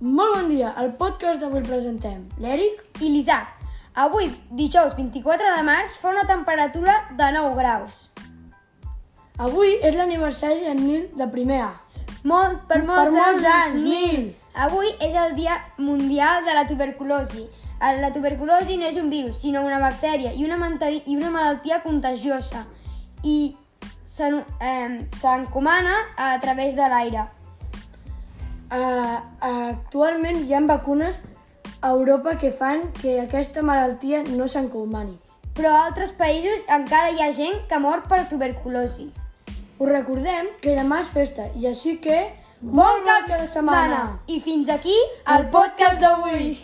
Molt bon dia, al podcast d'avui presentem l'Eric. i l'Isaac. Avui, dijous 24 de març, fa una temperatura de 9 graus. Avui és l'aniversari del Nil de primer A. Molt, per molts, Per molts anys, Nil. Avui és el Dia Mundial de la Tuberculosi. La tuberculosi no és un virus, sinó una bactèria i una, i una malaltia contagiosa i eh, s'encomana a través de l'aire. Uh, actualment hi ha vacunes a Europa que fan que aquesta malaltia no s'encomani. Però a altres països encara hi ha gent que mor per tuberculosi. Us recordem que demà és festa i així que... Bon cap de setmana! I fins aquí el podcast d'avui.